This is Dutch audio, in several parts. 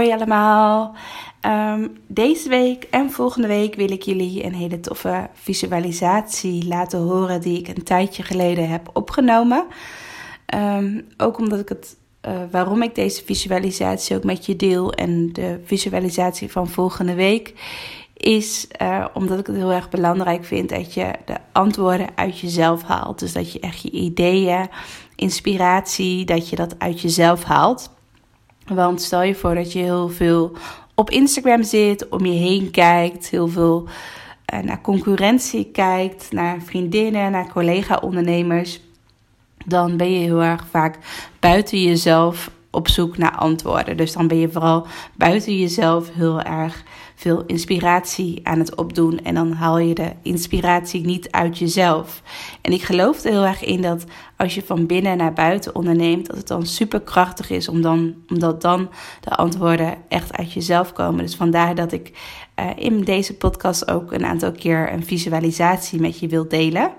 Hoi, allemaal. Ehm, deze week en volgende week wil ik jullie een hele toffe visualisatie laten horen die ik een tijdje geleden heb opgenomen. Ehm, ook omdat ik het, uh, waarom ik deze visualisatie ook met je deel en de visualisatie van volgende week is uh, omdat ik het heel erg belangrijk vind dat je de antwoorden uit jezelf haalt. Dus dat je echt je ideeën, inspiratie, dat je dat uit jezelf haalt. Want stel je voor dat je heel veel op Instagram zit, om je heen kijkt, heel veel uh, naar concurrentie kijkt, naar vriendinnen, naar collega-ondernemers, dan ben je heel erg vaak buiten jezelf op zoek naar antwoorden. Dus dan ben je vooral buiten jezelf heel erg veel inspiratie aan het opdoen. En dan haal je de inspiratie niet uit jezelf. En ik geloof er heel erg in dat als je van binnen naar buiten onderneemt, dat het dan super krachtig is om dan, omdat dan de antwoorden echt uit jezelf komen. Dus vandaar dat ik uh, in deze podcast ook een aantal keer een visualisatie met je wil delen.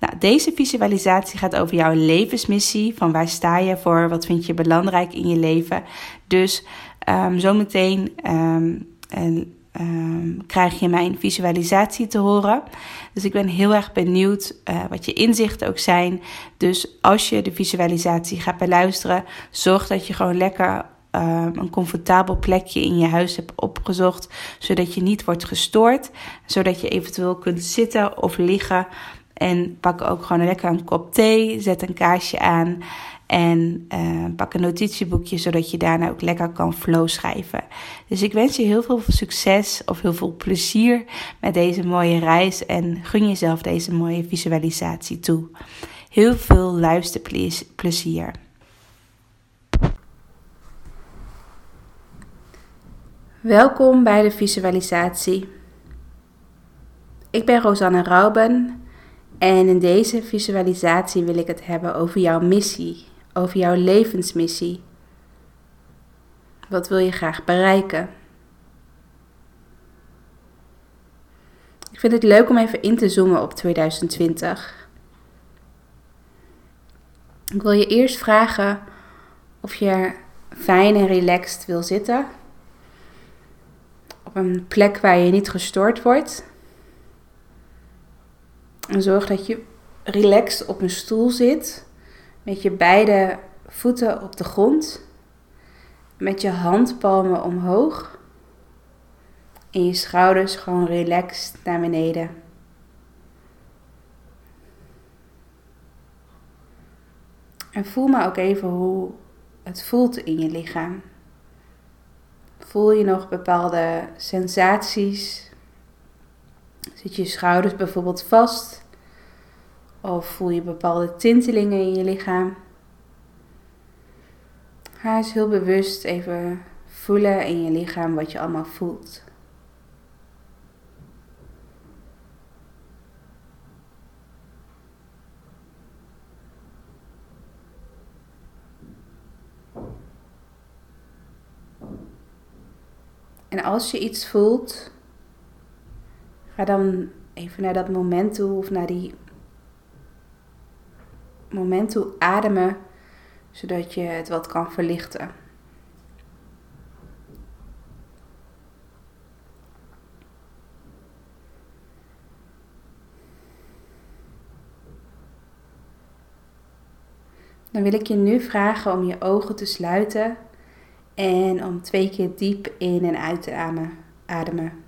Nou, deze visualisatie gaat over jouw levensmissie. Van waar sta je voor? Wat vind je belangrijk in je leven? Dus um, zometeen um, en, um, krijg je mijn visualisatie te horen. Dus ik ben heel erg benieuwd uh, wat je inzichten ook zijn. Dus als je de visualisatie gaat beluisteren, zorg dat je gewoon lekker um, een comfortabel plekje in je huis hebt opgezocht, zodat je niet wordt gestoord, zodat je eventueel kunt zitten of liggen. En pak ook gewoon lekker een kop thee, zet een kaarsje aan en uh, pak een notitieboekje, zodat je daarna ook lekker kan flow schrijven. Dus ik wens je heel veel succes of heel veel plezier met deze mooie reis en gun jezelf deze mooie visualisatie toe. Heel veel luisterplezier. Welkom bij de visualisatie. Ik ben Rosanne Rauben en in deze visualisatie wil ik het hebben over jouw missie, over jouw levensmissie. Wat wil je graag bereiken? Ik vind het leuk om even in te zoomen op 2020. Ik wil je eerst vragen of je fijn en relaxed wil zitten. Op een plek waar je niet gestoord wordt. En zorg dat je relaxed op een stoel zit. Met je beide voeten op de grond. Met je handpalmen omhoog. En je schouders gewoon relaxed naar beneden. En voel maar ook even hoe het voelt in je lichaam. Voel je nog bepaalde sensaties? Zit je schouders bijvoorbeeld vast? Of voel je bepaalde tintelingen in je lichaam? Ga eens heel bewust even voelen in je lichaam wat je allemaal voelt. En als je iets voelt, ga dan even naar dat moment toe of naar die moment toe ademen, zodat je het wat kan verlichten. Dan wil ik je nu vragen om je ogen te sluiten en om twee keer diep in en uit te ademen.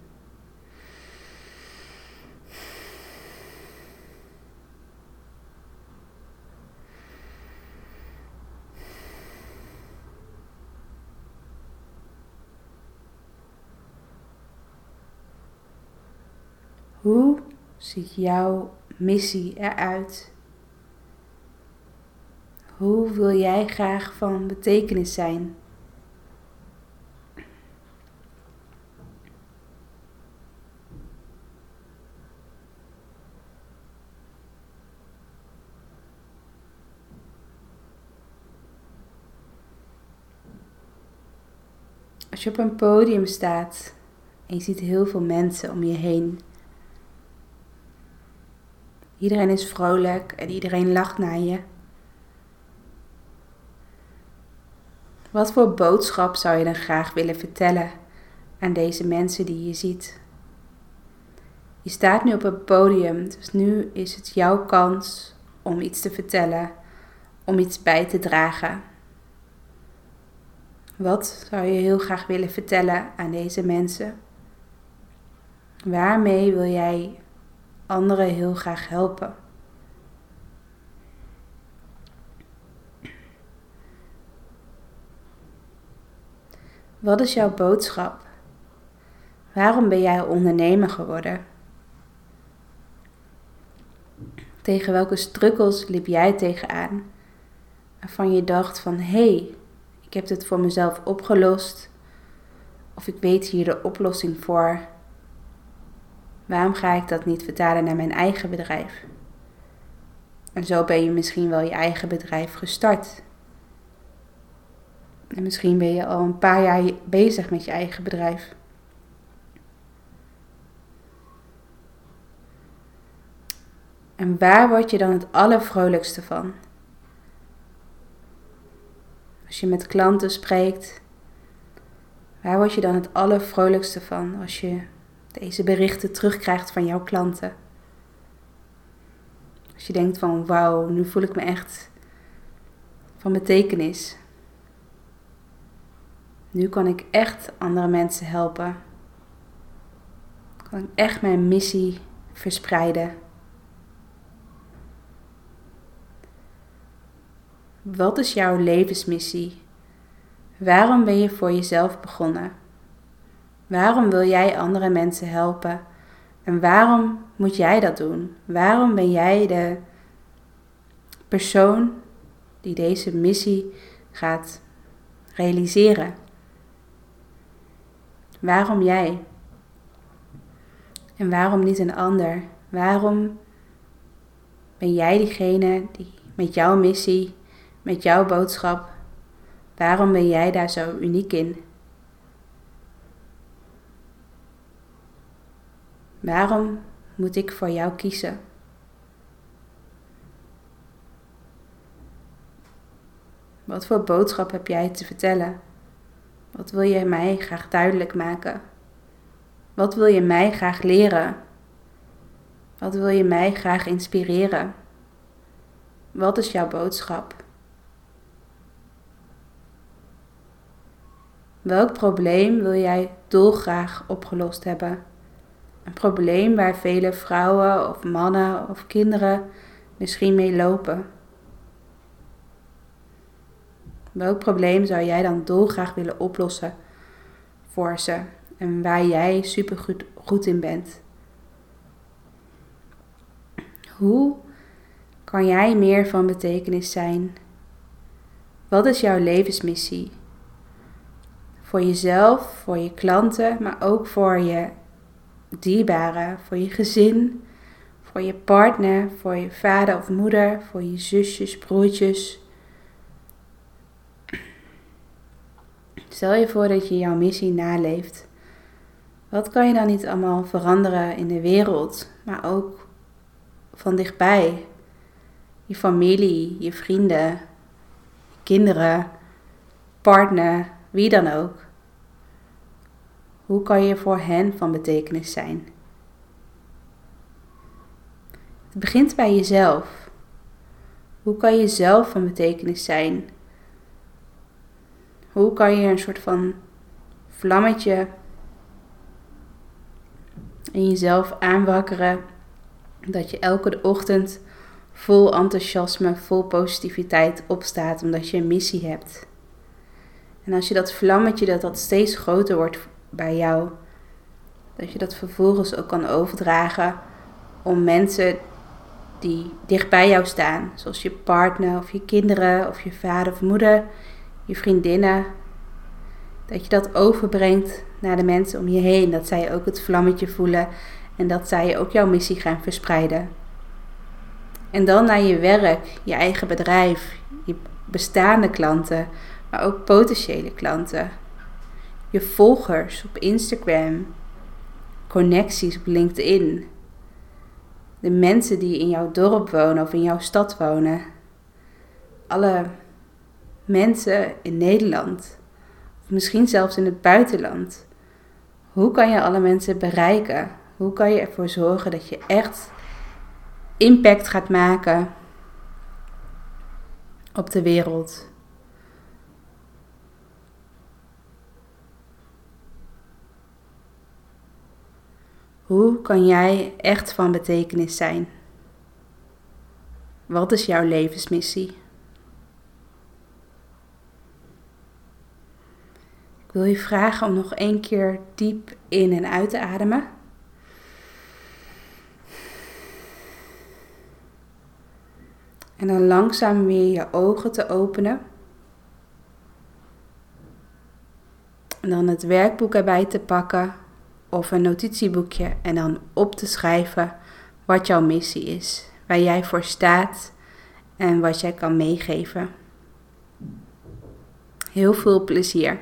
Hoe ziet jouw missie eruit? Hoe wil jij graag van betekenis zijn? Als je op een podium staat en je ziet heel veel mensen om je heen. Iedereen is vrolijk en iedereen lacht naar je. Wat voor boodschap zou je dan graag willen vertellen aan deze mensen die je ziet? Je staat nu op een podium, dus nu is het jouw kans om iets te vertellen, om iets bij te dragen. Wat zou je heel graag willen vertellen aan deze mensen? Waarmee wil jij anderen heel graag helpen? Wat is jouw boodschap? Waarom ben jij ondernemer geworden? Tegen welke strukkels liep jij tegenaan? Waarvan je dacht van hé, hey, ik heb dit voor mezelf opgelost. Of ik weet hier de oplossing voor. Waarom ga ik dat niet vertalen naar mijn eigen bedrijf? En zo ben je misschien wel je eigen bedrijf gestart. En misschien ben je al een paar jaar bezig met je eigen bedrijf. En waar word je dan het allervrolijkste van? Als je met klanten spreekt, waar word je dan het allervrolijkste van als je deze berichten terugkrijgt van jouw klanten? Als je denkt van wauw, nu voel ik me echt van betekenis. Nu kan ik echt andere mensen helpen. Kan ik echt mijn missie verspreiden. Wat is jouw levensmissie? Waarom ben je voor jezelf begonnen? Waarom wil jij andere mensen helpen? En waarom moet jij dat doen? Waarom ben jij de persoon die deze missie gaat realiseren? Waarom jij? En waarom niet een ander? Waarom ben jij diegene die met jouw missie met jouw boodschap. Waarom ben jij daar zo uniek in? Waarom moet ik voor jou kiezen? Wat voor boodschap heb jij te vertellen? Wat wil je mij graag duidelijk maken? Wat wil je mij graag leren? Wat wil je mij graag inspireren? Wat is jouw boodschap? Welk probleem wil jij dolgraag opgelost hebben? Een probleem waar vele vrouwen of mannen of kinderen misschien mee lopen. Welk probleem zou jij dan dolgraag willen oplossen voor ze en waar jij super goed, goed in bent? Hoe kan jij meer van betekenis zijn? Wat is jouw levensmissie? Voor jezelf, voor je klanten, maar ook voor je dierbaren, voor je gezin, voor je partner, voor je vader of moeder, voor je zusjes, broertjes. Stel je voor dat je jouw missie naleeft. Wat kan je dan niet allemaal veranderen in de wereld, maar ook van dichtbij? Je familie, je vrienden, kinderen, partner, wie dan ook. Hoe kan je voor hen van betekenis zijn? Het begint bij jezelf. Hoe kan je zelf van betekenis zijn? Hoe kan je een soort van vlammetje in jezelf aanwakkeren dat je elke ochtend vol enthousiasme, vol positiviteit opstaat omdat je een missie hebt? En als je dat vlammetje, dat dat steeds groter wordt bij jou, dat je dat vervolgens ook kan overdragen om mensen die dicht bij jou staan, zoals je partner of je kinderen of je vader of moeder, je vriendinnen. Dat je dat overbrengt naar de mensen om je heen, dat zij ook het vlammetje voelen en dat zij ook jouw missie gaan verspreiden. En dan naar je werk, je eigen bedrijf, je bestaande klanten, maar ook potentiële klanten. Je volgers op Instagram, connecties op LinkedIn. De mensen die in jouw dorp wonen of in jouw stad wonen. Alle mensen in Nederland. Of misschien zelfs in het buitenland. Hoe kan je alle mensen bereiken? Hoe kan je ervoor zorgen dat je echt impact gaat maken op de wereld? Hoe kan jij echt van betekenis zijn? Wat is jouw levensmissie? Ik wil je vragen om nog één keer diep in en uit te ademen. En dan langzaam weer je ogen te openen. En dan het werkboek erbij te pakken of een notitieboekje en dan op te schrijven wat jouw missie is, waar jij voor staat en wat jij kan meegeven. Heel veel plezier.